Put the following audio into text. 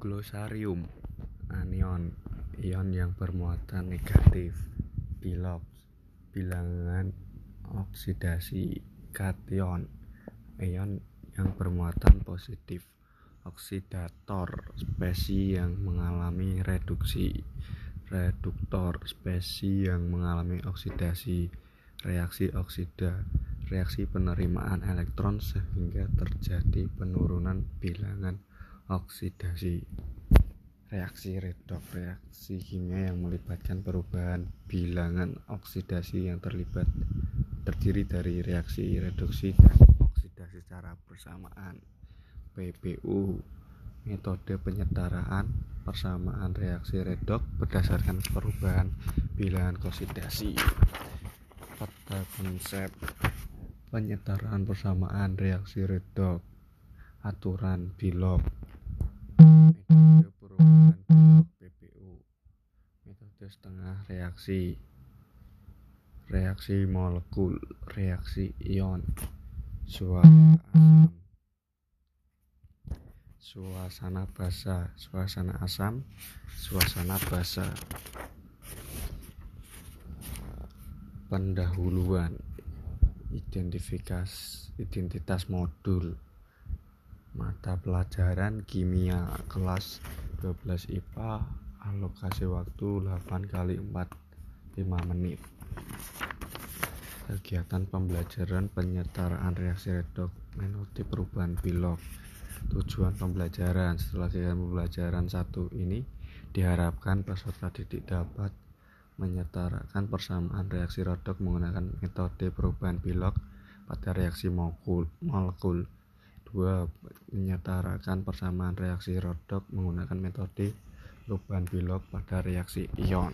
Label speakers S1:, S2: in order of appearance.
S1: Glosarium anion ion yang bermuatan negatif Bilox bilangan oksidasi kation ion yang bermuatan positif oksidator spesies yang mengalami reduksi reduktor spesies yang mengalami oksidasi reaksi oksida reaksi penerimaan elektron sehingga terjadi penurunan bilangan oksidasi reaksi redoks reaksi kimia yang melibatkan perubahan bilangan oksidasi yang terlibat terdiri dari reaksi reduksi dan oksidasi secara bersamaan. PBU metode penyetaraan persamaan reaksi redoks berdasarkan perubahan bilangan oksidasi. Fakta konsep penyetaraan persamaan reaksi redoks aturan Bilox metode perubahan Bilox PBU setengah reaksi. Reaksi molekul reaksi ion. Asam. Suasana basa suasana asam suasana basa. Pendahuluan. Identifikasi identitas modul. Mata pelajaran kimia kelas 12 IPA alokasi waktu 8 kali 4 5 menit kegiatan pembelajaran penyetaraan reaksi redoks metode perubahan Bilox tujuan pembelajaran setelah kegiatan pembelajaran satu ini diharapkan peserta didik dapat menyetarakan persamaan reaksi redoks menggunakan metode perubahan Bilox pada reaksi molekul molekul 2. Menyetarakan persamaan reaksi redoks menggunakan metode perubahan Bilox pada reaksi ion